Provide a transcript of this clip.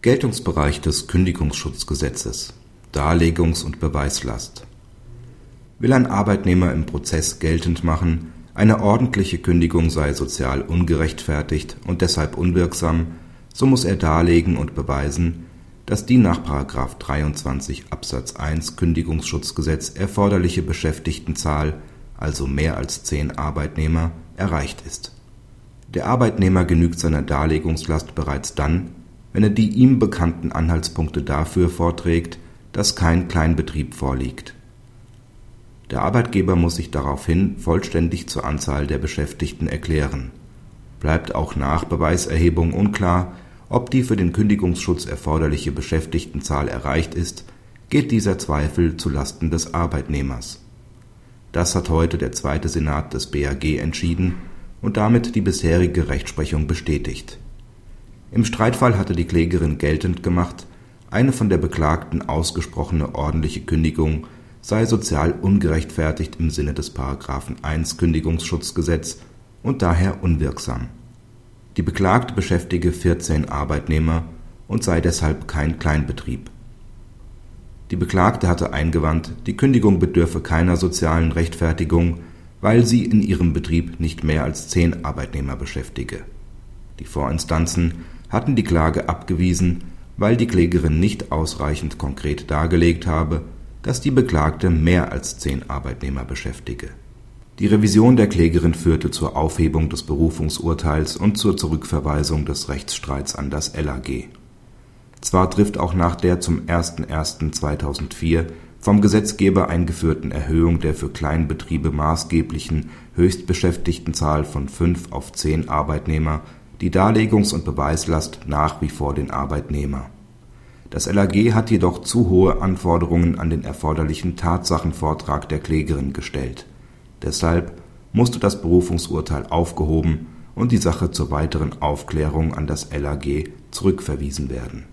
Geltungsbereich des Kündigungsschutzgesetzes Darlegungs und Beweislast Will ein Arbeitnehmer im Prozess geltend machen, eine ordentliche Kündigung sei sozial ungerechtfertigt und deshalb unwirksam, so muss er darlegen und beweisen, dass die nach § 23 Absatz 1 Kündigungsschutzgesetz erforderliche Beschäftigtenzahl, also mehr als zehn Arbeitnehmer, erreicht ist. Der Arbeitnehmer genügt seiner Darlegungslast bereits dann wenn er die ihm bekannten Anhaltspunkte dafür vorträgt, dass kein Kleinbetrieb vorliegt. Der Arbeitgeber muss sich daraufhin vollständig zur Anzahl der Beschäftigten erklären. Bleibt auch nach Beweiserhebung unklar, ob die für den Kündigungsschutz erforderliche Beschäftigtenzahl erreicht ist, geht dieser Zweifel zu Lasten des Arbeitnehmers. Das hat heute der zweite Senat des BAG entschieden und damit die bisherige Rechtsprechung bestätigt im Streitfall hatte die Klägerin geltend gemacht, eine von der Beklagten ausgesprochene ordentliche Kündigung sei sozial ungerechtfertigt im Sinne des § 1 Kündigungsschutzgesetz und daher unwirksam. Die Beklagte beschäftige 14 Arbeitnehmer und sei deshalb kein Kleinbetrieb. Die Beklagte hatte eingewandt, die Kündigung bedürfe keiner sozialen Rechtfertigung, weil sie in ihrem Betrieb nicht mehr als zehn Arbeitnehmer beschäftige. Die Vorinstanzen hatten die Klage abgewiesen, weil die Klägerin nicht ausreichend konkret dargelegt habe, dass die Beklagte mehr als zehn Arbeitnehmer beschäftige. Die Revision der Klägerin führte zur Aufhebung des Berufungsurteils und zur Zurückverweisung des Rechtsstreits an das LAG. Zwar trifft auch nach der zum 01.01.2004 vom Gesetzgeber eingeführten Erhöhung der für Kleinbetriebe maßgeblichen Höchstbeschäftigtenzahl von fünf auf zehn Arbeitnehmer die Darlegungs und Beweislast nach wie vor den Arbeitnehmer. Das LAG hat jedoch zu hohe Anforderungen an den erforderlichen Tatsachenvortrag der Klägerin gestellt. Deshalb musste das Berufungsurteil aufgehoben und die Sache zur weiteren Aufklärung an das LAG zurückverwiesen werden